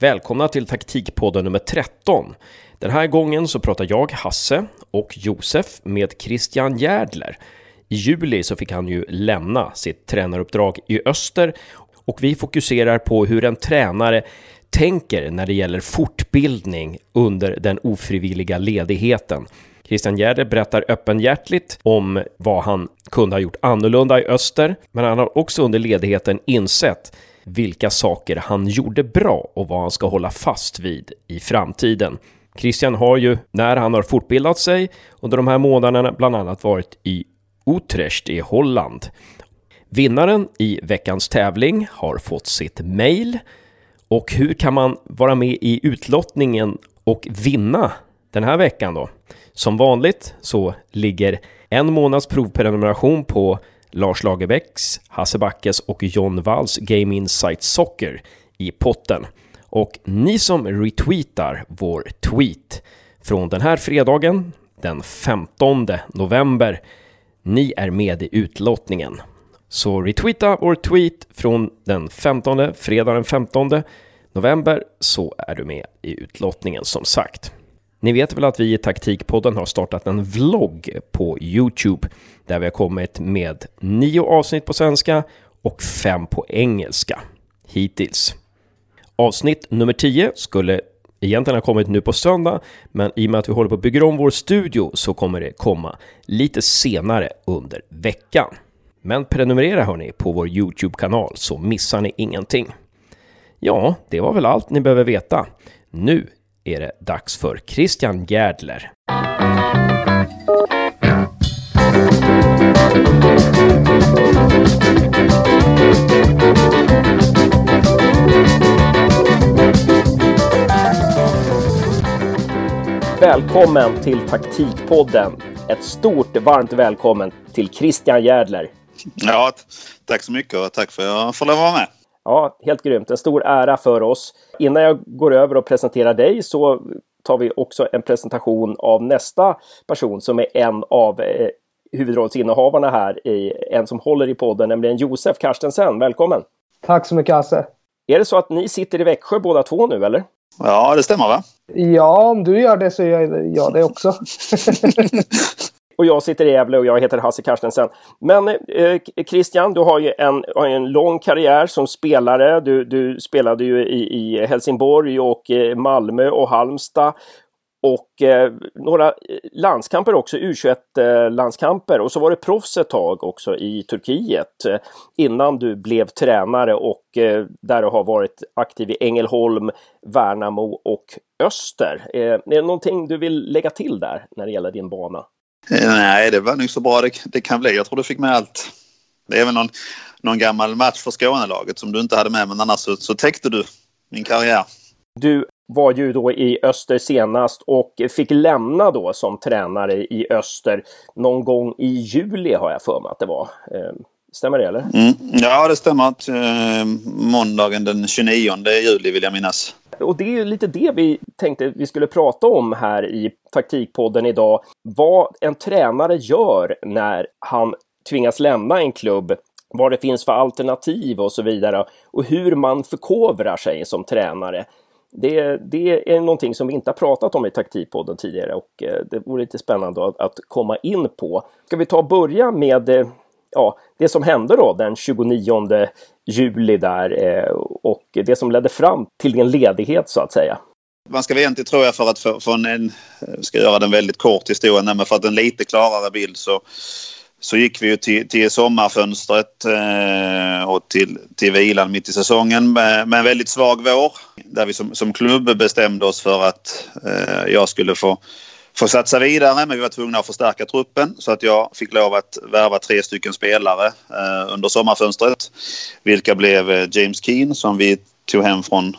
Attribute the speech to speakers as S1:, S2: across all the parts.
S1: Välkomna till taktikpodden nummer 13. Den här gången så pratar jag, Hasse och Josef med Christian Järdler. I juli så fick han ju lämna sitt tränaruppdrag i öster och vi fokuserar på hur en tränare tänker när det gäller fortbildning under den ofrivilliga ledigheten. Christian Gärde berättar öppenhjärtligt om vad han kunde ha gjort annorlunda i öster, men han har också under ledigheten insett vilka saker han gjorde bra och vad han ska hålla fast vid i framtiden. Christian har ju, när han har fortbildat sig under de här månaderna, bland annat varit i Utrecht i Holland. Vinnaren i veckans tävling har fått sitt mail. Och hur kan man vara med i utlottningen och vinna den här veckan då? Som vanligt så ligger en månads provprenumeration på Lars Lagerbäcks, Hasse Backes och John Walls Game Insight Soccer i potten. Och ni som retweetar vår tweet från den här fredagen, den 15 november, ni är med i utlottningen. Så retweeta vår tweet från den 15, fredag den 15 november, så är du med i utlottningen som sagt. Ni vet väl att vi i Taktikpodden har startat en vlogg på Youtube där vi har kommit med nio avsnitt på svenska och fem på engelska hittills. Avsnitt nummer 10 skulle egentligen ha kommit nu på söndag, men i och med att vi håller på att bygga om vår studio så kommer det komma lite senare under veckan. Men prenumerera hörni på vår Youtube-kanal så missar ni ingenting. Ja, det var väl allt ni behöver veta. Nu är det dags för Christian Gärdler. Välkommen till Taktikpodden. Ett stort varmt välkommen till Christian Gärdler.
S2: Ja, tack så mycket och tack för att jag får lov att vara med.
S1: Ja, helt grymt. En stor ära för oss. Innan jag går över och presenterar dig så tar vi också en presentation av nästa person som är en av eh, huvudrollsinnehavarna här, i, en som håller i podden, nämligen Josef Karstensen. Välkommen!
S3: Tack så mycket Hasse!
S1: Är det så att ni sitter i Växjö båda två nu eller?
S2: Ja, det stämmer va?
S3: Ja, om du gör det så gör jag det också.
S1: och jag sitter i Gävle och jag heter Hasse Carstensen. Men eh, Christian, du har ju en, har en lång karriär som spelare. Du, du spelade ju i, i Helsingborg och eh, Malmö och Halmstad och eh, några eh, landskamper också, U21-landskamper. Och så var det proffs ett tag också i Turkiet eh, innan du blev tränare och eh, där du har varit aktiv i Ängelholm, Värnamo och Öster. Eh, är det någonting du vill lägga till där när det gäller din bana?
S2: Eh, nej, det var nog så bra det, det kan bli. Jag tror du fick med allt. Det är väl någon, någon gammal match för Skånelaget som du inte hade med men annars så, så täckte du min karriär.
S1: Du var ju då i Öster senast och fick lämna då som tränare i Öster någon gång i juli har jag för mig att det var. Eh, stämmer det eller?
S2: Mm. Ja, det stämmer. Att, eh, måndagen den 29 juli vill jag minnas.
S1: Och det är ju lite det vi tänkte vi skulle prata om här i taktikpodden idag. Vad en tränare gör när han tvingas lämna en klubb vad det finns för alternativ och så vidare och hur man förkovrar sig som tränare. Det, det, är någonting som vi inte har pratat om i taktikpodden tidigare och eh, det vore lite spännande att, att komma in på. Ska vi ta och börja med eh, ja, det som hände då den 29 juli där eh, och det som ledde fram till din ledighet så att säga?
S2: Man ska egentligen tror jag för att få, få en, ska göra den väldigt kort historien, men för att en lite klarare bild så så gick vi ju till, till sommarfönstret eh, och till, till vilan mitt i säsongen med, med en väldigt svag vår. Där vi som, som klubb bestämde oss för att eh, jag skulle få, få satsa vidare men vi var tvungna att förstärka truppen så att jag fick lov att värva tre stycken spelare eh, under sommarfönstret. Vilka blev eh, James Keen som vi tog hem från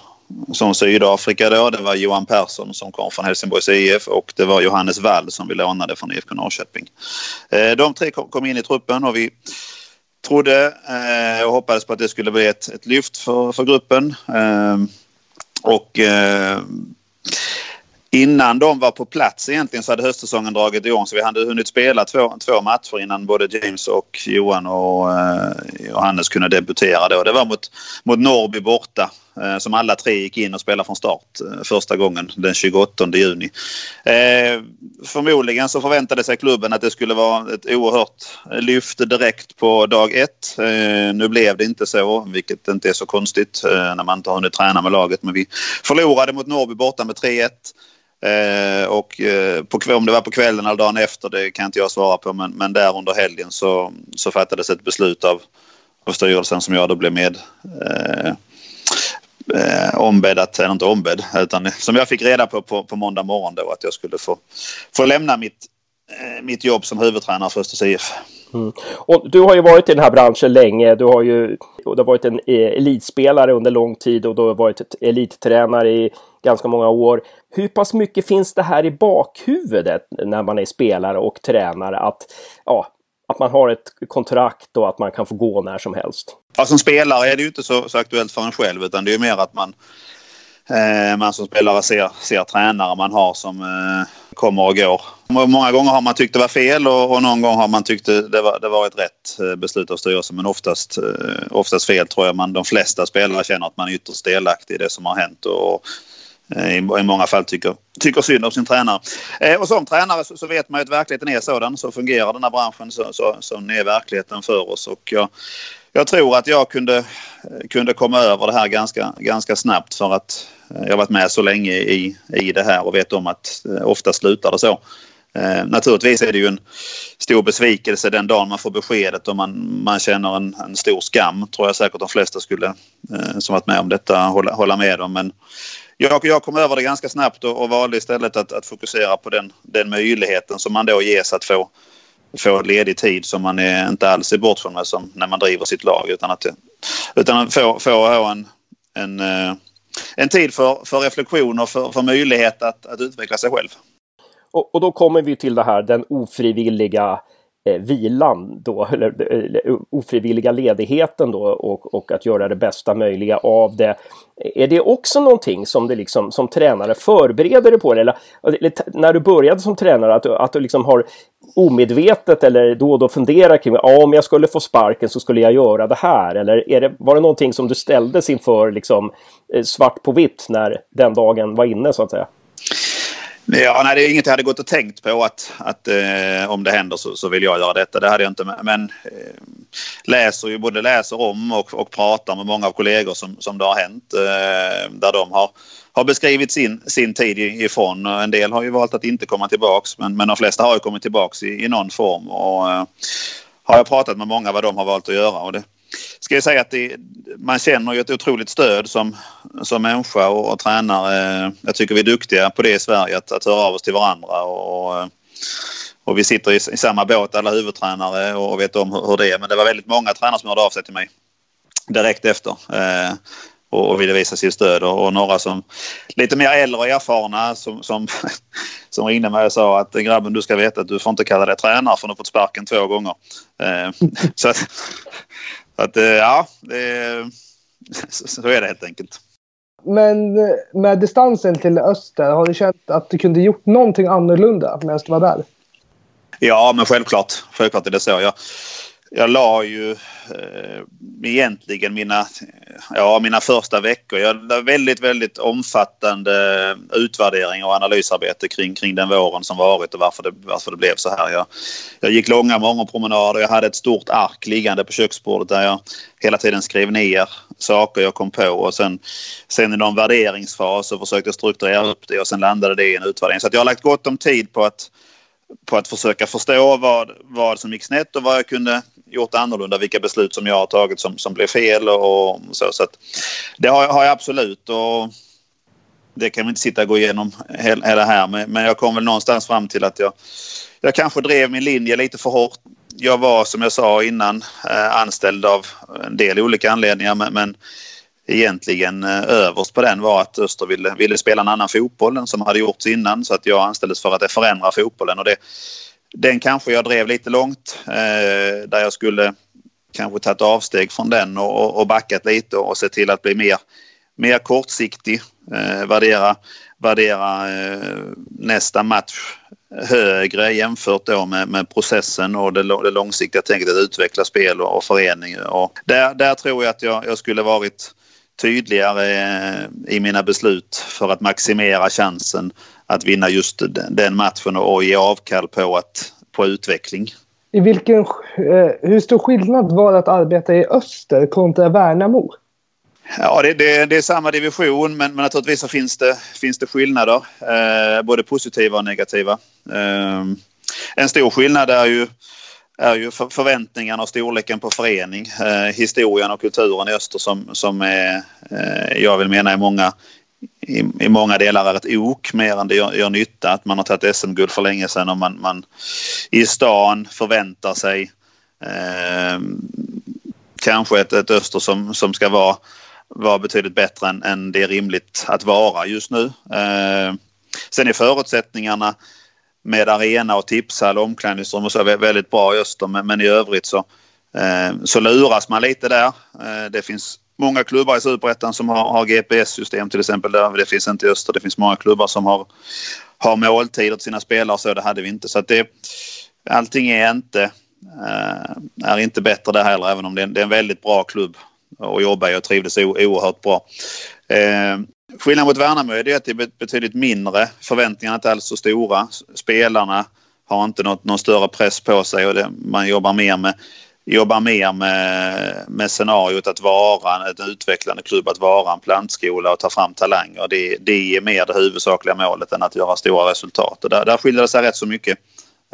S2: som Sydafrika då. Det var Johan Persson som kom från Helsingborgs IF och det var Johannes Wall som vi lånade från IFK Norrköping. Eh, de tre kom in i truppen och vi trodde eh, och hoppades på att det skulle bli ett, ett lyft för, för gruppen. Eh, och eh, Innan de var på plats egentligen så hade höstsäsongen dragit igång så vi hade hunnit spela två, två matcher innan både James och Johan och eh, Johannes kunde debutera då. Det var mot, mot Norrby borta eh, som alla tre gick in och spelade från start eh, första gången den 28 juni. Eh, förmodligen så förväntade sig klubben att det skulle vara ett oerhört lyft direkt på dag ett. Eh, nu blev det inte så, vilket inte är så konstigt eh, när man inte har hunnit träna med laget. Men vi förlorade mot Norrby borta med 3-1. Eh, och eh, på, om det var på kvällen eller dagen efter det kan inte jag svara på men, men där under helgen så, så fattades ett beslut av, av styrelsen som jag då blev med eh, eh, ombedd att, eller inte ombedd, utan som jag fick reda på, på på måndag morgon då att jag skulle få, få lämna mitt, eh, mitt jobb som huvudtränare för Östers IF.
S1: Mm. Och du har ju varit i den här branschen länge. Du har ju du har varit en eh, elitspelare under lång tid och du har varit ett elittränare i ganska många år. Hur pass mycket finns det här i bakhuvudet när man är spelare och tränare att, ja, att man har ett kontrakt och att man kan få gå när som helst?
S2: Ja, som spelare är det ju inte så, så aktuellt för en själv utan det är mer att man eh, man som spelare ser, ser tränare man har som eh, kommer och går. Många gånger har man tyckt det var fel och, och någon gång har man tyckt det var, det var ett rätt eh, beslut av styrelsen. Men oftast, eh, oftast fel tror jag man de flesta spelare känner att man är ytterst delaktig i det som har hänt. Och, Eh, i, många fall tycker, tycker synd om sin tränare. Eh, och som tränare så, så, vet man ju att verkligheten är sådan. Så fungerar den här branschen så, så, så är verkligheten för oss. Och jag, jag tror att jag kunde, kunde komma över det här ganska, ganska snabbt för att eh, jag jag varit med så länge i, i det här och vet om att eh, ofta slutar det så. Eh, naturligtvis är det ju en stor besvikelse den dagen man får beskedet och man, man känner en, en stor skam. tror jag säkert de flesta skulle, eh, som varit med om detta hålla, hålla med om. Men jag, jag kom över det ganska snabbt och, och valde istället att, att fokusera på den, den möjligheten som man då ges att få, få ledig tid som man är, inte alls är bortskämd med som när man driver sitt lag utan att, utan att få, få en, en, eh, en tid för, för reflektion och för, för möjlighet att, att utveckla sig själv.
S1: Och, och, då kommer vi till det här den ofrivilliga Eh, vilan då, eller, eller ofrivilliga ledigheten då och, och att göra det bästa möjliga av det. Är det också någonting som du liksom som tränare förbereder dig på? Eller, eller när du började som tränare att du, att du liksom har omedvetet eller då och då funderar kring ja, om jag skulle få sparken så skulle jag göra det här. Eller är det, var det någonting som du ställdes inför liksom, svart på vitt när den dagen var inne så att säga?
S2: Ja, nej, det är inget jag hade gått och tänkt på att, att eh, om det händer så, så, vill jag göra detta. Det hade jag inte. Men eh, läser ju både läser om och, och pratar med många av kollegor som, som det har hänt. Eh, där de har, har beskrivit sin, sin tid ifrån. En del har ju valt att inte komma tillbaks men, men de flesta har ju kommit tillbaks i, i någon form. Och, eh, har jag pratat med många vad de har valt att göra. Och det, ska jag säga att det, man känner ju ett otroligt stöd som, som människa och, och tränare. Jag tycker vi är duktiga på det i Sverige, att, att höra av oss till varandra. Och, och vi sitter i, i samma båt alla huvudtränare och vet om hur, hur det är. Men det var väldigt många tränare som hörde av sig till mig direkt efter. Eh, och, och ville visa sitt stöd och, och, några som lite mer äldre och erfarna som, som, som ringde mig och sa att grabben du ska veta att du får inte kalla dig tränare för du har fått sparken två gånger. Eh, så att, att eh, ja, det, så är det helt enkelt.
S3: Men eh, med distansen till öster, har du känt att du kunde gjort någonting annorlunda medan du var där?
S2: Ja, men självklart. Självklart är det så. Jag, jag la ju eh, egentligen mina, ja, mina första veckor. Jag la väldigt, väldigt omfattande utvärdering och analysarbete kring, kring den våren som varit och varför det, varför det blev så här. Jag, jag gick långa morgonpromenader. Jag hade ett stort ark liggande på köksbordet där jag hela tiden skrev ner saker jag kom på och sen, sen i någon värderingsfas så försökte jag strukturera upp det och sen landade det i en utvärdering. Så jag har lagt gott om tid på att på att försöka förstå vad, vad som gick snett och vad jag kunde gjort annorlunda. Vilka beslut som jag har tagit som, som blev fel och, så. så att, det har, har jag absolut. Och det kan vi inte sitta och gå igenom hela här men, men jag kom väl någonstans fram till att jag, jag kanske drev min linje lite för hårt. Jag var som jag sa innan eh, anställd av en del olika anledningar men, men egentligen eh, överst på den var att Öster ville, ville spela en annan fotboll än som hade gjorts innan så att jag anställdes för att förändra fotbollen och det, den kanske jag drev lite långt eh, där jag skulle kanske tagit avsteg från den och, och backat lite och sett till att bli mer, mer kortsiktig. Eh, värdera värdera eh, nästa match högre jämfört då med, med processen och det, det långsiktiga tänket att utveckla spel och, och förening. Och där, där tror jag att jag, jag skulle varit tydligare i mina beslut för att maximera chansen att vinna just den matchen och ge avkall på, att, på utveckling.
S3: I vilken, hur stor skillnad var det att arbeta i Öster kontra Värnamo?
S2: Ja, det, det, det, är samma division men, men naturligtvis så finns det, finns det skillnader. Eh, både positiva och negativa. Eh, en stor skillnad är ju, är ju förväntningarna och storleken på förening. Eh, historien och kulturen i öster som, som är, eh, jag vill mena i många, i, i, många delar är ett ok mer än det gör, gör nytta. Att man har tagit SM-guld för länge sedan och man, man i stan förväntar sig eh, kanske ett, ett öster som, som ska vara var betydligt bättre än, än det är rimligt att vara just nu. Eh, sen är förutsättningarna med arena och tipshall omklädningsrum och så väldigt bra i Öster men, men i övrigt så, eh, så luras man lite där. Eh, det finns många klubbar i Superettan som har, har GPS-system till exempel. Där. Det finns inte i Öster. Det finns många klubbar som har, har måltider till sina spelare så det hade vi inte. Så att det, allting är inte, eh, är inte bättre där heller även om det är, det är en väldigt bra klubb och jobba i och trivdes oerhört bra. Eh, Skillnaden mot Värnamo är att det är betydligt mindre. Förväntningarna är inte alls så stora. Spelarna har inte något, någon större press på sig och det, man jobbar mer med jobbar mer med, med scenariot att vara en utvecklande klubb, att vara en plantskola och ta fram talanger. Det, det är mer det huvudsakliga målet än att göra stora resultat. Och där, där skiljer det sig rätt så mycket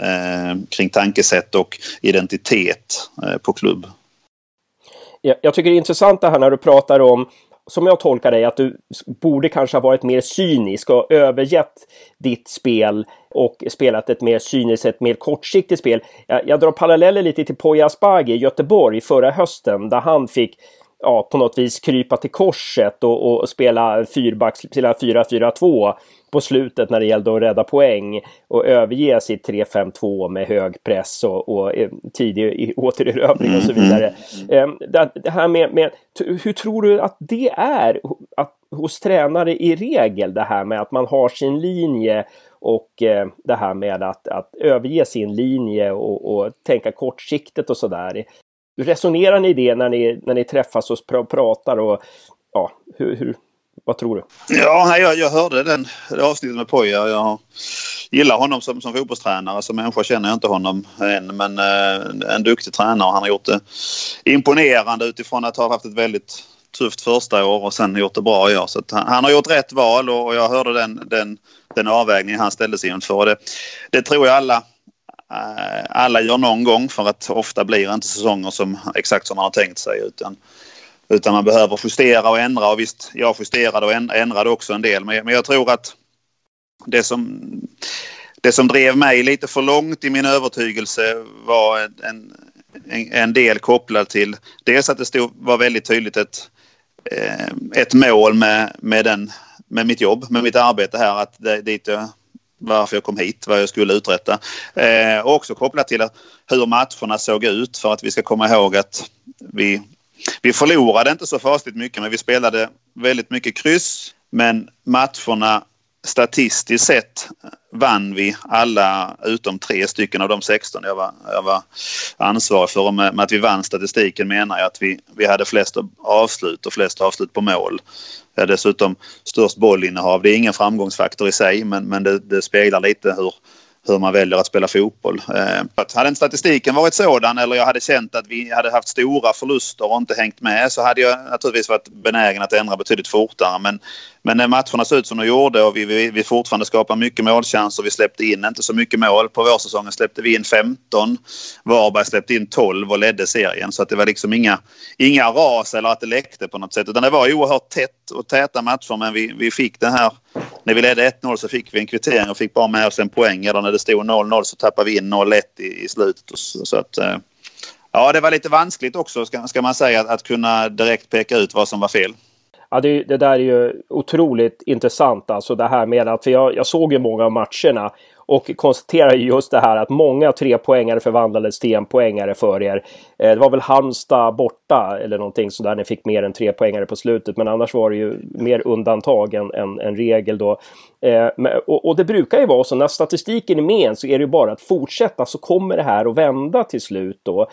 S2: eh, kring tankesätt och identitet eh, på klubb
S1: jag, tycker det är intressant det här när du pratar om som jag tolkar dig, att du borde kanske ha varit mer cynisk och övergett ditt spel och spelat ett mer cyniskt, ett mer kortsiktigt spel. Jag, jag drar paralleller lite till Poya Asbaghi i Göteborg förra hösten där han fick ja, på något vis krypa till korset och, och spela fyrbacks, spela 4-4-2 på slutet när det gällde att rädda poäng och överge sitt 3-5-2 med hög press och, och eh, tidig återerövring och så mm, vidare. Mm, mm. Det, här med, med, hur tror du att det är att, hos tränare i regel, det här med att man har sin linje och eh, det här med att, att överge sin linje och, och tänka kortsiktigt och sådär. Resonerar ni det när ni, när ni träffas och pr pratar och ja, hur, hur, vad tror du?
S2: Ja, jag, jag hörde den det avsnittet med Poja. Jag gillar honom som, som fotbollstränare. Som människa känner jag inte honom än. Men eh, en duktig tränare. Han har gjort det imponerande utifrån att ha haft ett väldigt tufft första år och sen gjort det bra i år. Så han, han, har gjort rätt val och jag hörde den, den, den avvägning han ställde sig inför. Det, det tror jag alla eh, alla gör någon gång för att ofta blir inte säsonger som exakt som man har tänkt sig utan utan man behöver justera och ändra och visst, jag justerade och ändrade också en del. Men, jag tror att det som, det som drev mig lite för långt i min övertygelse var en, en, en del kopplad till dels att det stod, var väldigt tydligt ett, eh, ett mål med, med, den, med mitt jobb, med mitt arbete här. Att det, dit jag, varför jag kom hit, vad jag skulle uträtta. Eh, och också kopplat till hur matcherna såg ut för att vi ska komma ihåg att vi vi förlorade inte så fasligt mycket men vi spelade väldigt mycket kryss. Men matcherna statistiskt sett vann vi alla utom tre stycken av de 16 jag var, jag var ansvarig för. Och med, med att vi vann statistiken menar jag att vi, vi hade flest avslut och flest avslut på mål. Vi hade dessutom störst bollinnehav. Det är ingen framgångsfaktor i sig men, men det, det speglar lite hur, hur man väljer att spela fotboll. Eh, hade inte statistiken varit sådan eller jag hade känt att vi hade haft stora förluster och inte hängt med så hade jag naturligtvis varit benägen att ändra betydligt fortare. Men, men när matcherna såg ut som de gjorde och vi, vi, vi fortfarande skapar mycket målchanser. Vi släppte in inte så mycket mål. På vårsäsongen släppte vi in 15. Varberg släppte in 12 och ledde serien. Så att det var liksom inga, inga ras eller att det läckte på något sätt. Utan det var oerhört tätt och täta matcher men vi, vi fick den här när vi ledde 1-0 så fick vi en kvittering och fick bara med oss en poäng. Eller när det stod 0-0 så tappade vi in 0-1 i, i slutet. Så att, eh, ja, det var lite vanskligt också ska, ska man säga att, att kunna direkt peka ut vad som var fel.
S1: Ja, det, det, där är ju otroligt intressant alltså det här med att, för jag, jag såg ju många av matcherna och konstaterar just det här att många trepoängare förvandlades till enpoängare för er. Eh, det var väl Halmstad borta eller någonting sådär ni fick mer än tre poängare på slutet men annars var det ju mer undantag än, än, än regel då. Eh, och, och, det brukar ju vara så när statistiken är med så är det ju bara att fortsätta så kommer det här att vända till slut då.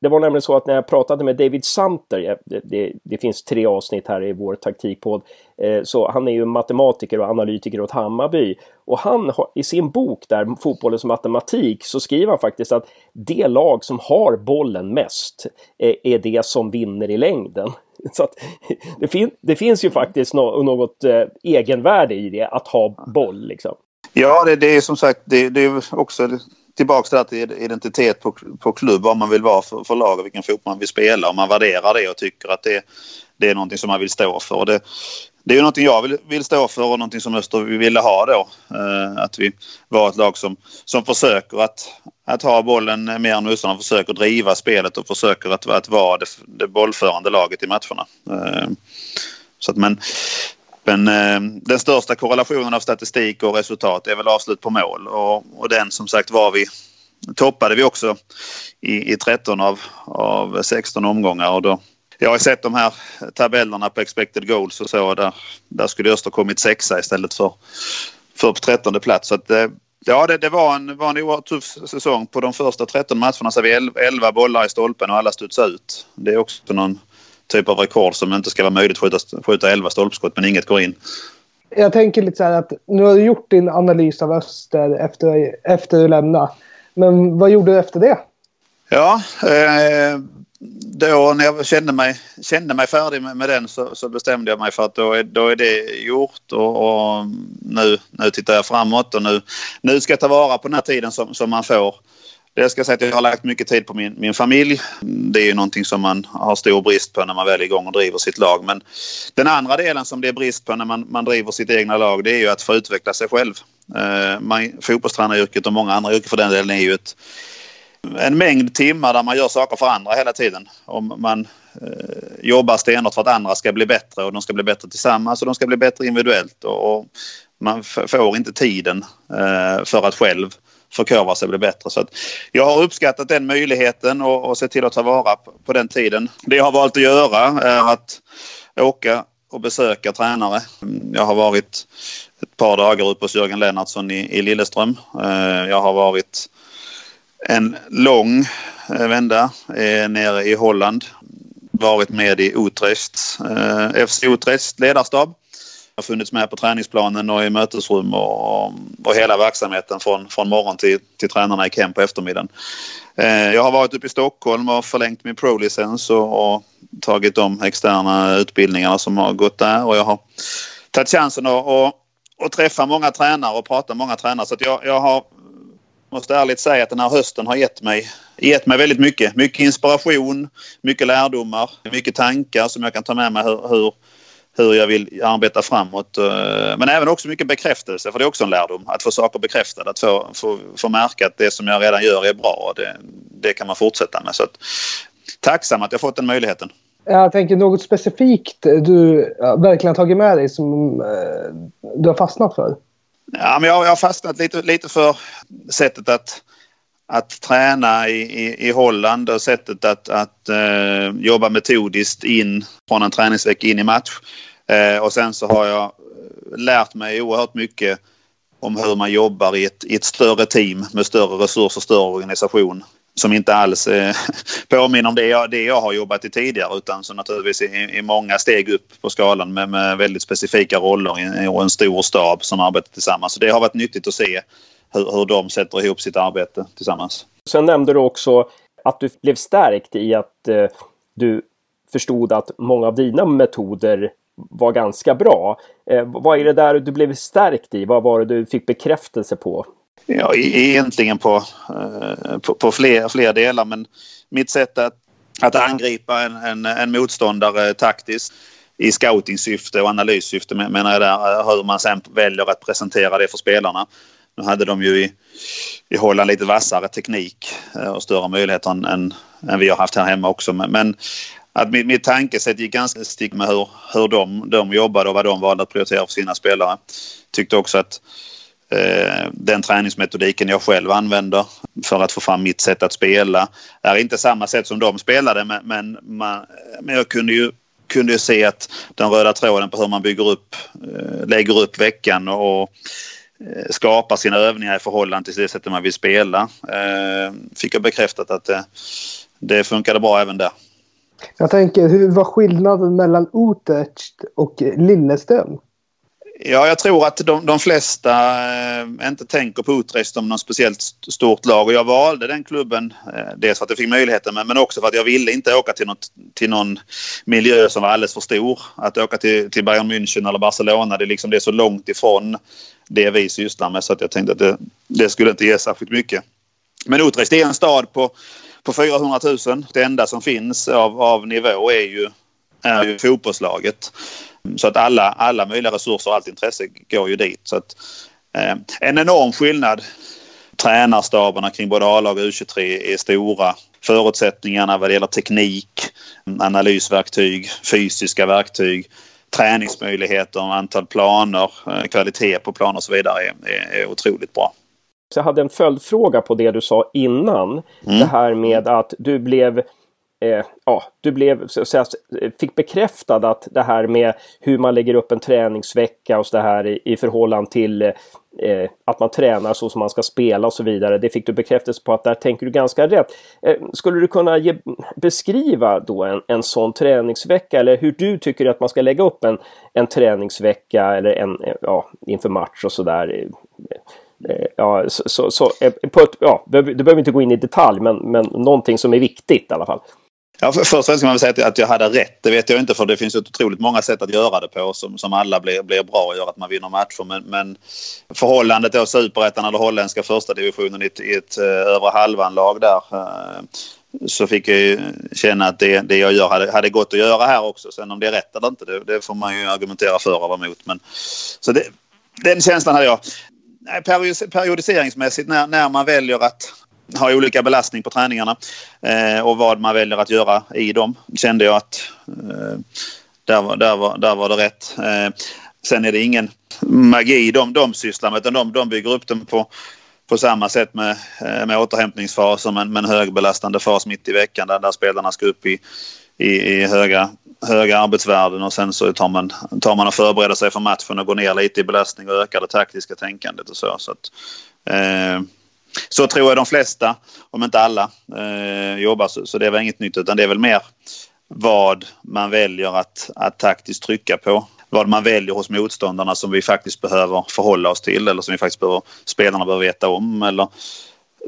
S1: Det var nämligen så att när jag pratade med David Samter, eh, det, det, det finns tre avsnitt här i vår taktikpodd, eh, så han är ju matematiker och analytiker åt Hammarby. Och han har, i sin bok där, Fotbollens matematik, så skriver han faktiskt att det lag som har bollen mest eh, är det som vinner i längden. Så att, det, fin det finns ju faktiskt no något eh, egenvärde i det, att ha boll. Liksom.
S2: Ja, det, det är som sagt det, det är också tillbaka till identitet på, på klubb, vad man vill vara för, för lag och vilken fotboll man vill spela. Om man värderar det och tycker att det, det är någonting som man vill stå för. Och det, det är ju någonting jag vill, vill stå för och någonting som Öster ville ha då. Eh, att vi var ett lag som, som försöker att, att ha bollen mer än motståndaren, försöker driva spelet och försöker att, att vara det, det bollförande laget i matcherna. Eh, så att, men men eh, den största korrelationen av statistik och resultat är väl avslut på mål och, och den som sagt var vi toppade vi också i, i 13 av, av 16 omgångar och då jag har sett de här tabellerna på expected goals och så. Där, där skulle Öster kommit sexa istället för, för på trettonde plats. Så att, eh, ja, det, det, var, en, var en oerhört tuff säsong. På de första 13 matcherna så har vi 11 bollar i stolpen och alla studsade ut. Det är också någon typ av rekord som inte ska vara möjligt att skjuta, skjuta 11 stolpskott men inget går in.
S3: Jag tänker lite så här att nu har du gjort din analys av Öster efter, efter du lämnade. Men vad gjorde du efter det?
S2: Ja, eh, då när jag kände mig, kände mig färdig med, med den så, så, bestämde jag mig för att då är, då är det gjort och, och, nu, nu tittar jag framåt och nu, nu ska jag ta vara på den här tiden som, som man får det ska jag säga att jag har lagt mycket tid på min, min familj. Det är ju någonting som man har stor brist på när man väl är igång och driver sitt lag. Men den andra delen som det är brist på när man, man driver sitt egna lag det är ju att få utveckla sig själv. Eh, man, fotbollstränaryrket och många andra yrken för den delen är ju ett, en mängd timmar där man gör saker för andra hela tiden. Om man eh, jobbar stenhårt för att andra ska bli bättre och de ska bli bättre tillsammans och de ska bli bättre individuellt. Och, och man får inte tiden eh, för att själv förkovra sig och bli bättre. Så jag har uppskattat den möjligheten och, och sett till att ta vara på, på den tiden. Det jag har valt att göra är att åka och besöka tränare. Jag har varit ett par dagar uppe hos Jörgen Lennartsson i, i Lilleström. Eh, jag har varit en lång eh, vända eh, nere i Holland. Varit med i Utrecht, FC Utrecht ledarstab har funnits med på träningsplanen och i mötesrum och, och hela verksamheten från, från morgon till, till tränarna gick hem på eftermiddagen. Eh, jag har varit uppe i Stockholm och förlängt min pro-licens och, och, tagit de externa utbildningarna som har gått där och jag har tagit chansen att och, och träffa många tränare och prata med många tränare så att jag, jag har måste ärligt säga att den här hösten har gett mig, gett mig väldigt mycket. Mycket inspiration, mycket lärdomar, mycket tankar som jag kan ta med mig hur, hur hur jag vill arbeta framåt. Eh, men även också mycket bekräftelse, för det är också en lärdom. Att få saker bekräftade, att få, få, få märka att det som jag redan gör är bra. och Det, det kan man fortsätta med. Så att, tacksam att jag fått den möjligheten.
S3: Jag tänker något specifikt du verkligen tagit med dig som eh, du har fastnat för?
S2: Ja, men jag, jag har fastnat lite, lite för sättet att att träna i, i, i Holland och sättet att, att uh, jobba metodiskt in från en träningsvecka in i match. Eh, och sen så har jag eh, lärt mig oerhört mycket om hur man jobbar i ett, i ett större team med större resurser, större organisation som inte alls eh, påminner om det jag, det jag har jobbat i tidigare utan som naturligtvis är, är många steg upp på skalan med, med väldigt specifika roller och en stor stab som arbetar tillsammans. Så det har varit nyttigt att se hur, hur de sätter ihop sitt arbete tillsammans.
S1: Sen nämnde du också att du blev stärkt i att eh, du förstod att många av dina metoder var ganska bra. Eh, vad är det där du blev stärkt i? Vad var det du fick bekräftelse på?
S2: Ja, e-, egentligen på, eh, på, på fler, fler delar men mitt sätt att, att angripa en, en, en motståndare taktiskt i scoutingsyfte och analyssyfte menar jag där eh, hur man sen väljer att presentera det för spelarna. Nu hade de ju i, i Holland lite vassare teknik eh, och större möjligheter än, än, än vi har haft här hemma också. Men, men att mitt, mitt tankesätt gick ganska stick med hur, hur de, de jobbade och vad de valde att prioritera för sina spelare. Tyckte också att eh, den träningsmetodiken jag själv använder för att få fram mitt sätt att spela är inte samma sätt som de spelade men, men, man, men jag kunde ju kunde ju se att den röda tråden på hur man bygger upp, eh, lägger upp veckan och eh, skapar sina övningar i förhållande till det sättet man vill spela. Eh, fick jag bekräftat att det, det funkade bra även där.
S3: Jag tänker, hur var skillnaden mellan Utrecht och Lilleström?
S2: Ja, jag tror att de, de flesta eh, inte tänker på Utrecht som något speciellt stort lag. Och jag valde den klubben eh, dels för att jag fick möjligheten men, men också för att jag ville inte åka till, något, till någon miljö som var alldeles för stor. Att åka till, till Bayern München eller Barcelona, det är, liksom, det är så långt ifrån det vi sysslar med så att jag tänkte att det, det skulle inte ge särskilt mycket. Men Utrecht är en stad på, på 400 000. Det enda som finns av, av nivå är ju, är ju fotbollslaget. Så att alla, alla möjliga resurser och allt intresse går ju dit. Så att, eh, en enorm skillnad. Tränarstaberna kring både A-lag och U23 är stora. Förutsättningarna vad det gäller teknik, analysverktyg, fysiska verktyg, träningsmöjligheter, antal planer, eh, kvalitet på planer och så vidare är, är, är otroligt bra.
S1: Så jag hade en följdfråga på det du sa innan. Mm. Det här med att du blev eh, ja, du blev, så, så, fick bekräftad att det här med hur man lägger upp en träningsvecka och så här i, i förhållande till eh, att man tränar så som man ska spela och så vidare. Det fick du bekräftelse på att där tänker du ganska rätt. Eh, skulle du kunna ge, beskriva då en, en sån träningsvecka eller hur du tycker att man ska lägga upp en, en träningsvecka eller en, ja, inför match och sådär? Eh, ja, så, så, så eh, på ett, ja, du behöver inte gå in i detalj men, men någonting som är viktigt i alla fall.
S2: Ja, för, först och främst ska man säga att jag hade rätt. Det vet jag inte för det finns otroligt många sätt att göra det på som, som alla blir, blir bra och gör att man vinner matcher. Men, men förhållandet då superettan eller holländska första divisionen i ett, i ett eh, övre halvan-lag där så fick jag ju känna att det, det jag gör hade, hade gått att göra här också. Sen om det är rätt eller inte, det, det får man ju argumentera för eller emot. Men, så det, den känslan hade jag. Periodiseringsmässigt när, när man väljer att ha olika belastning på träningarna eh, och vad man väljer att göra i dem. Kände jag att eh, där, var, där, var, där var det rätt. Eh, sen är det ingen magi de, de sysslar med utan de, de bygger upp dem på, på samma sätt med, eh, med återhämtningsfas men, med en högbelastande fas mitt i veckan där, där spelarna ska upp i, i, i höga, höga arbetsvärden och sen så tar man, tar man och förbereder sig för matchen och går ner lite i belastning och ökar det taktiska tänkandet och så. så att, eh, så tror jag de flesta, om inte alla, eh, jobbar. Så, så det var inget nytt utan det är väl mer vad man väljer att, att taktiskt trycka på. Vad man väljer hos motståndarna som vi faktiskt behöver förhålla oss till eller som vi faktiskt behöver, spelarna behöver veta om. Eller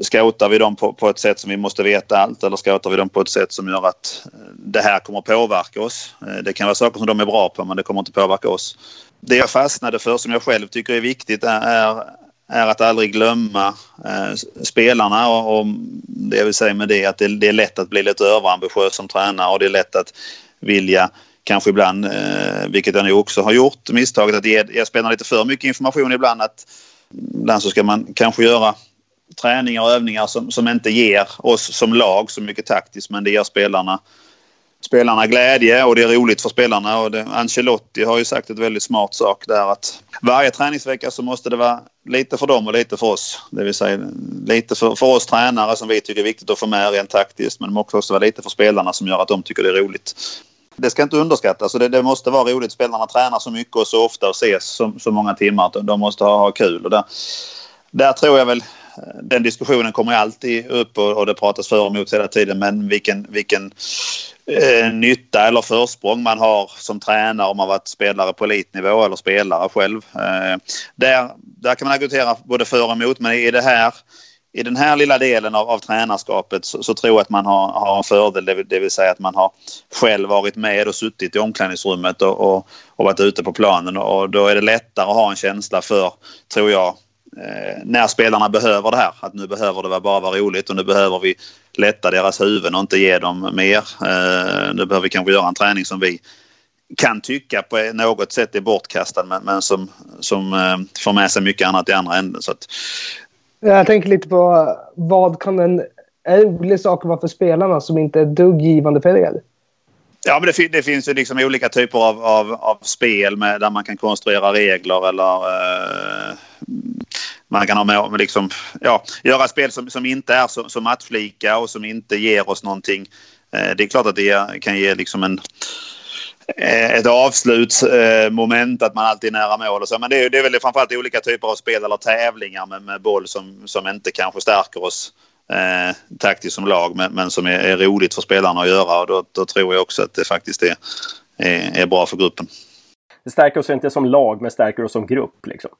S2: scoutar vi dem på, på ett sätt som vi måste veta allt eller scoutar vi dem på ett sätt som gör att eh, det här kommer påverka oss. Eh, det kan vara saker som de är bra på men det kommer inte påverka oss. Det jag fastnade för som jag själv tycker är viktigt är, är att aldrig glömma eh, spelarna och, och, det jag vill säga med det är att det, det, är lätt att bli lite överambitiös som tränare och det är lätt att vilja kanske ibland, eh, vilket jag nog också har gjort, misstaget att ge, ge spelarna lite för mycket information ibland. att Ibland så ska man kanske göra träningar och övningar som, som inte ger oss som lag så mycket taktiskt men det ger spelarna spelarna glädje och det är roligt för spelarna. Och det, Ancelotti har ju sagt ett väldigt smart sak där att varje träningsvecka så måste det vara lite för dem och lite för oss. Det vill säga lite för, för oss tränare som vi tycker är viktigt att få med rent taktiskt men det måste också vara lite för spelarna som gör att de tycker det är roligt. Det ska inte underskattas. Det, det måste vara roligt. Spelarna tränar så mycket och så ofta och ses så, så många timmar att de måste ha, ha kul. Och där, där tror jag väl den diskussionen kommer alltid upp och, och det pratas för och emot hela tiden men vilken, vilken eh, nytta eller försprång man har som tränare om man varit spelare på elitnivå eller spelare själv. Eh, där, där kan man argumentera både för och emot men i det här i den här lilla delen av, av tränarskapet så, så, tror jag att man har, har en fördel, det, det, vill säga att man har själv varit med och suttit i omklädningsrummet och, och, och varit ute på planen och då är det lättare att ha en känsla för, tror jag, när spelarna behöver det här. Att nu behöver det bara vara roligt och nu behöver vi lätta deras huvuden och inte ge dem mer. Eh, nu behöver vi kanske göra en träning som vi kan tycka på något sätt är bortkastad men, men som, som eh, får med sig mycket annat i andra änden. Så att...
S3: Jag tänker lite på vad kan en rolig sak vara för spelarna som inte är dugg givande för er?
S2: Ja, men det, det, finns ju liksom olika typer av, av, av spel med, där man kan konstruera regler eller eh, man kan ha med, liksom, ja, göra spel som, som inte är så, så matchlika och som inte ger oss någonting. Eh, det är klart att det kan ge liksom en eh, ett avslutsmoment, att man alltid är nära mål och så. Men det är, det är väl framförallt olika typer av spel eller tävlingar med, med boll som, som inte kanske stärker oss eh, taktiskt som lag men, men som är, är, roligt för spelarna att göra och då, då tror jag också att det faktiskt är, är, är, bra för gruppen.
S1: Det stärker oss inte som lag men stärker oss som grupp liksom?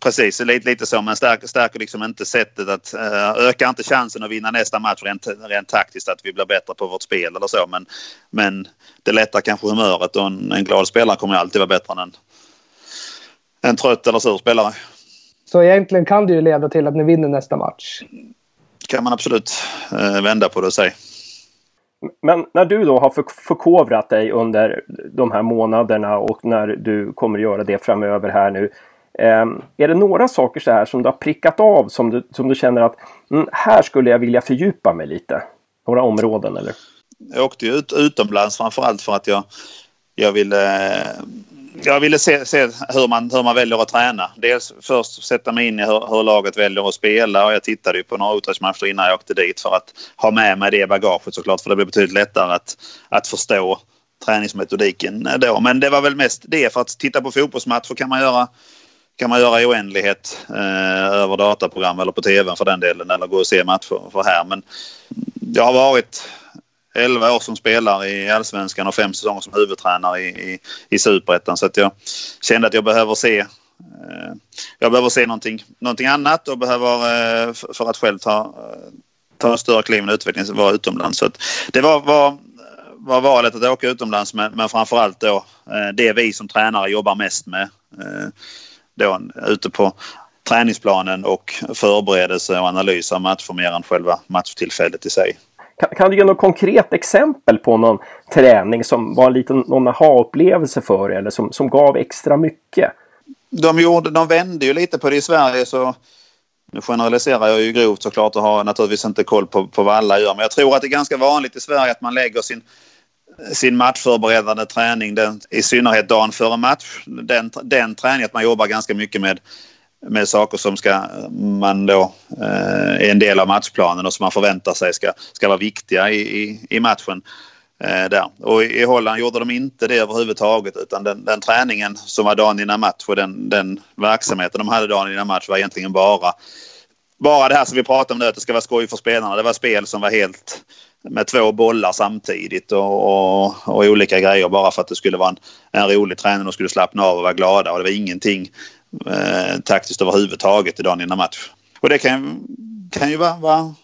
S2: Precis, lite, lite så. Men stärker, stärker liksom inte sättet att... Uh, ökar inte chansen att vinna nästa match rent, rent taktiskt att vi blir bättre på vårt spel eller så. Men, men det lättar kanske humöret och en, en glad spelare kommer alltid vara bättre än en, en trött eller sur spelare.
S3: Så egentligen kan det ju leda till att ni vinner nästa match?
S2: kan man absolut uh, vända på det och säga.
S1: Men när du då har förkovrat dig under de här månaderna och när du kommer göra det framöver här nu. Ehm, är det några saker så här som du har prickat av som du, som du känner att mm, här skulle jag vilja fördjupa mig lite? Några områden eller?
S2: Jag åkte ju ut, utomlands framförallt för att jag, jag ville, eh, jag ville se, se, hur, man, hur man väljer att träna. Dels först sätta mig in i hur, hur laget väljer att spela och jag tittade ju på några utdragsmatcher innan jag åkte dit för att ha med mig det bagaget såklart för det blir betydligt lättare att, att förstå träningsmetodiken då. Men det var väl mest det för att titta på fotbollsmatcher kan man göra kan man göra i oändlighet eh, över dataprogram eller på tv för den delen eller gå och se matcher för här. Men jag har varit 11 år som spelare i Allsvenskan och fem säsonger som huvudtränare i, i, i Superettan så att jag kände att jag behöver se eh, jag behöver se någonting, någonting annat och behöver eh, för att själv ta, eh, ta en större kliv i utvecklingen vara utomlands. Så det var, var, var valet att åka utomlands men, men framförallt då eh, det vi som tränare jobbar mest med. Eh, då ute på träningsplanen och förberedelse och analys av matcher mer än själva matchtillfället i sig.
S1: Kan, kan, du ge något konkret exempel på någon träning som var en liten någon aha-upplevelse för er eller som, som gav extra mycket?
S2: De, gjorde, de vände ju lite på det i Sverige så nu generaliserar jag ju grovt såklart och har naturligtvis inte koll på, på vad alla gör men jag tror att det är ganska vanligt i Sverige att man lägger sin sin matchförberedande träning, den, i synnerhet dagen före match. Den, den träningen, att man jobbar ganska mycket med, med saker som ska, man då eh, är en del av matchplanen och som man förväntar sig ska, ska vara viktiga i, i, i matchen. Eh, där. Och i, Holland gjorde de inte det överhuvudtaget utan den, den träningen som var dagen innan match och den, den verksamheten de hade dagen innan match var egentligen bara bara det här som vi pratade om nu, att det ska vara skoj för spelarna. Det var spel som var helt med två bollar samtidigt och, och, och, olika grejer bara för att det skulle vara en, en rolig träning och skulle slappna av och vara glada. Och det var ingenting eh, taktiskt överhuvudtaget i dagen innan match. Och det kan, kan ju vara, vara,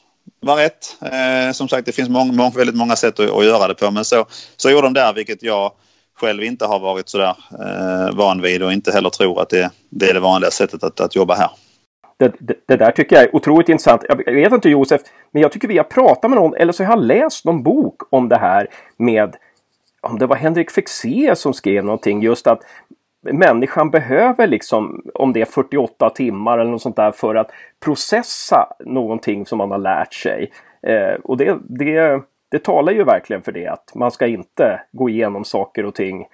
S2: vara rätt. Eh, som sagt, det finns många, många, väldigt många sätt att, att, göra det på. Men så, så gjorde de där, vilket jag själv inte har varit sådär eh, van vid och inte heller tror att det, det är det vanliga sättet att, att jobba här
S1: det, det, det, där tycker jag är otroligt intressant. Jag vet inte Josef, men jag tycker vi har pratat med någon, eller så har jag läst någon bok om det här med, om det var Henrik Fexé som skrev någonting, just att människan behöver liksom, om det är 48 timmar eller något sånt där, för att processa någonting som man har lärt sig. Eh, och det, det, det talar ju verkligen för det, att man ska inte gå igenom saker och ting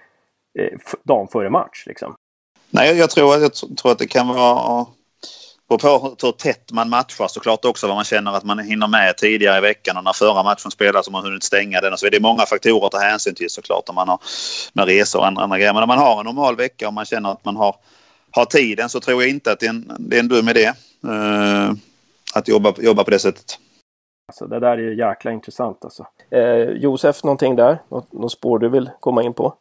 S1: eh, dagen före match. Liksom.
S2: Nej, jag tror, jag tror att det kan vara och på hur tätt man matchar såklart också vad man känner att man hinner med tidigare i veckan och när förra matchen spelas och man hunnit stänga den. Och så. Det är många faktorer att ta hänsyn till såklart om man har med resor och andra, andra grejer. Men om man har en normal vecka och man känner att man har, har tiden så tror jag inte att det är en, det är en dum idé uh, att jobba, jobba på det sättet.
S1: Alltså, det där är ju jäkla intressant alltså. Eh, Josef, någonting där? Något, något spår du vill komma in på?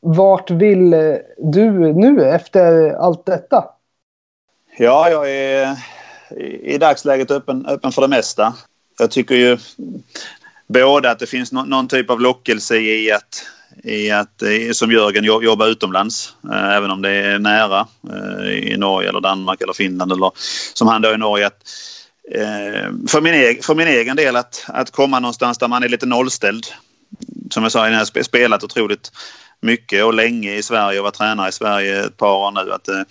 S3: Vart vill du nu efter allt detta?
S2: Ja, jag är i dagsläget öppen, öppen för det mesta. Jag tycker ju både att det finns no någon typ av lockelse i att, i att som Jörgen jobba utomlands, eh, även om det är nära eh, i Norge eller Danmark eller Finland eller som han då i Norge. Att, eh, för, min egen, för min egen del att, att komma någonstans där man är lite nollställd. Som jag sa, jag har spelat otroligt mycket och länge i Sverige och varit tränare i Sverige ett par år nu. Att, eh,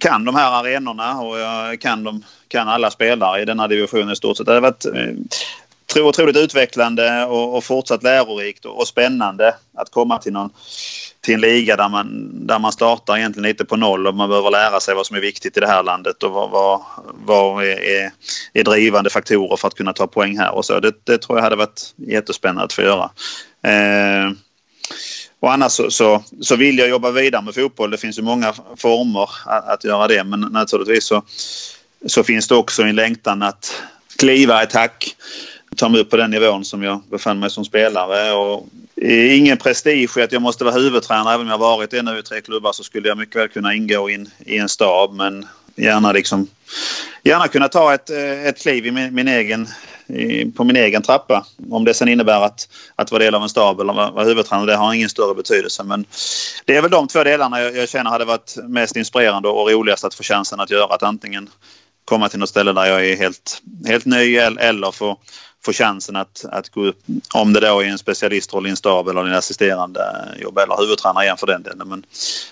S2: kan de här arenorna och jag kan, de, kan alla spelare i den här divisionen i stort sett. Det har varit eh, otroligt utvecklande och, och fortsatt lärorikt och, och, spännande att komma till, någon, till en liga där man, där man startar egentligen lite på noll och man behöver lära sig vad som är viktigt i det här landet och vad, vad, vad är, är drivande faktorer för att kunna ta poäng här och så. Det, det tror jag hade varit jättespännande att få göra. Eh, och annars så, så, så, vill jag jobba vidare med fotboll. Det finns ju många former att, att göra det men naturligtvis så, så finns det också en längtan att kliva ett hack. Ta mig upp på den nivån som jag befann mig som spelare. Och ingen prestige i att jag måste vara huvudtränare. Även om jag varit det nu i tre klubbar så skulle jag mycket väl kunna ingå in, i en stab. Men gärna liksom gärna kunna ta ett, eh, ett kliv i min, min egen på min egen trappa. Om det sen innebär att, att vara del av en stab eller vara huvudtränare, det har ingen större betydelse. Men det är väl de två delarna jag, jag känner hade varit mest inspirerande och roligast att få chansen att göra. Att antingen komma till något ställe där jag är helt, helt ny eller få, få chansen att, att gå upp. Om det då är en specialistroll i en stab eller en assisterande jobb eller huvudtränare igen för den delen. Men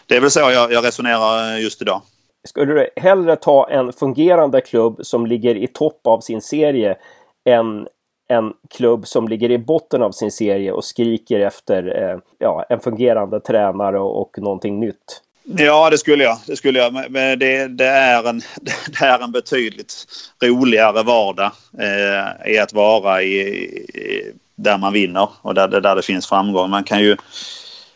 S2: det är väl så jag, jag resonerar just idag.
S1: Skulle du hellre ta en fungerande klubb som ligger i topp av sin serie än en klubb som ligger i botten av sin serie och skriker efter eh, ja, en fungerande tränare och, och någonting nytt?
S2: Ja, det skulle jag. Det, skulle jag. Men det, det, är, en, det är en betydligt roligare vardag eh, i att vara i, i, där man vinner och där, där det finns framgång. Man kan ju,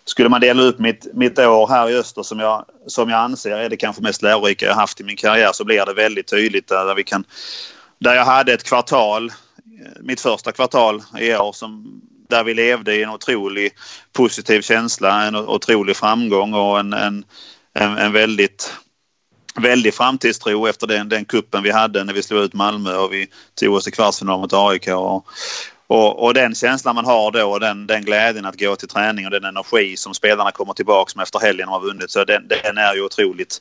S2: skulle man dela upp mitt, mitt år här i öster som jag, som jag anser är det kanske mest lärorika jag haft i min karriär så blir det väldigt tydligt där vi kan där jag hade ett kvartal, mitt första kvartal i år som där vi levde i en otrolig positiv känsla, en otrolig framgång och en, en, en, en väldigt väldig framtidstro efter den, den kuppen vi hade när vi slog ut Malmö och vi tog oss till kvartsfinal mot AIK. Och, och, och, den känslan man har då och den, den glädjen att gå till träning och den energi som spelarna kommer tillbaka med efter helgen har vunnit så den, den är ju otroligt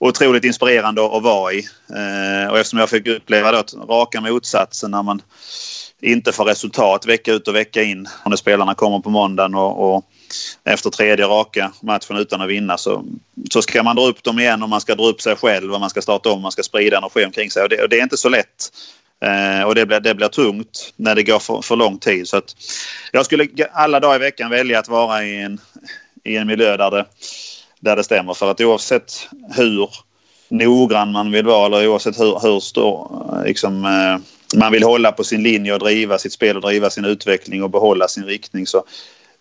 S2: otroligt inspirerande att vara i. Eh, och eftersom jag fick uppleva då raka motsatsen när man inte får resultat vecka ut och vecka in. När spelarna kommer på måndagen och, och efter tredje raka matchen utan att vinna så, så ska man dra upp dem igen och man ska dra upp sig själv och man ska starta om, och man ska sprida energi omkring sig. Och det, och det är inte så lätt. Eh, och det blir, det blir tungt när det går för, för lång tid. Så att jag skulle alla dagar i veckan välja att vara i en, i en miljö där det, där det stämmer. För att oavsett hur noggrann man vill vara eller oavsett hur, hur stor, liksom, eh, man vill hålla på sin linje och driva sitt spel och driva sin utveckling och behålla sin riktning så,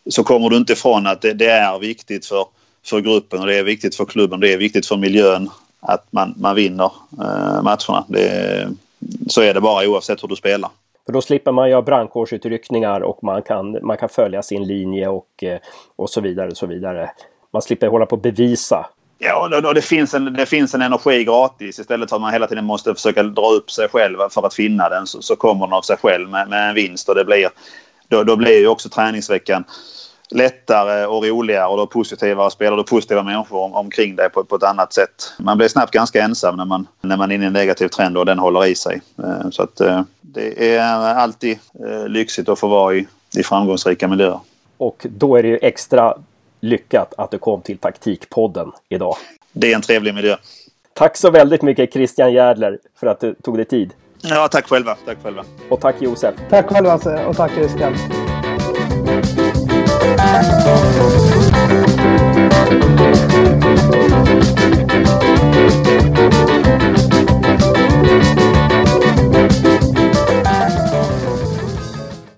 S2: så kommer du inte ifrån att det, det är viktigt för, för gruppen och det är viktigt för klubben. Det är viktigt för miljön att man, man vinner eh, matcherna. Det, så är det bara oavsett hur du spelar.
S1: För då slipper man göra brandkårsutryckningar och man kan, man kan följa sin linje och, eh, och så vidare. Och så vidare man slipper hålla på och bevisa.
S2: Ja, och det finns, en, det finns en energi gratis. Istället för att man hela tiden måste försöka dra upp sig själv för att finna den så, så kommer den av sig själv med, med en vinst. Och det blir, då, då blir ju också träningsveckan lättare och roligare och då positivare spelare och positiva människor om, omkring dig på, på ett annat sätt. Man blir snabbt ganska ensam när man, när man är inne i en negativ trend och den håller i sig. Eh, så att eh, det är alltid eh, lyxigt att få vara i, i framgångsrika miljöer.
S1: Och då är det ju extra lyckat att du kom till Taktikpodden idag.
S2: Det är en trevlig miljö.
S1: Tack så väldigt mycket Christian Järdler för att du tog dig tid.
S2: Ja, tack själva. Tack själva.
S1: Och tack Josef.
S3: Tack själva och tack Christian. Thank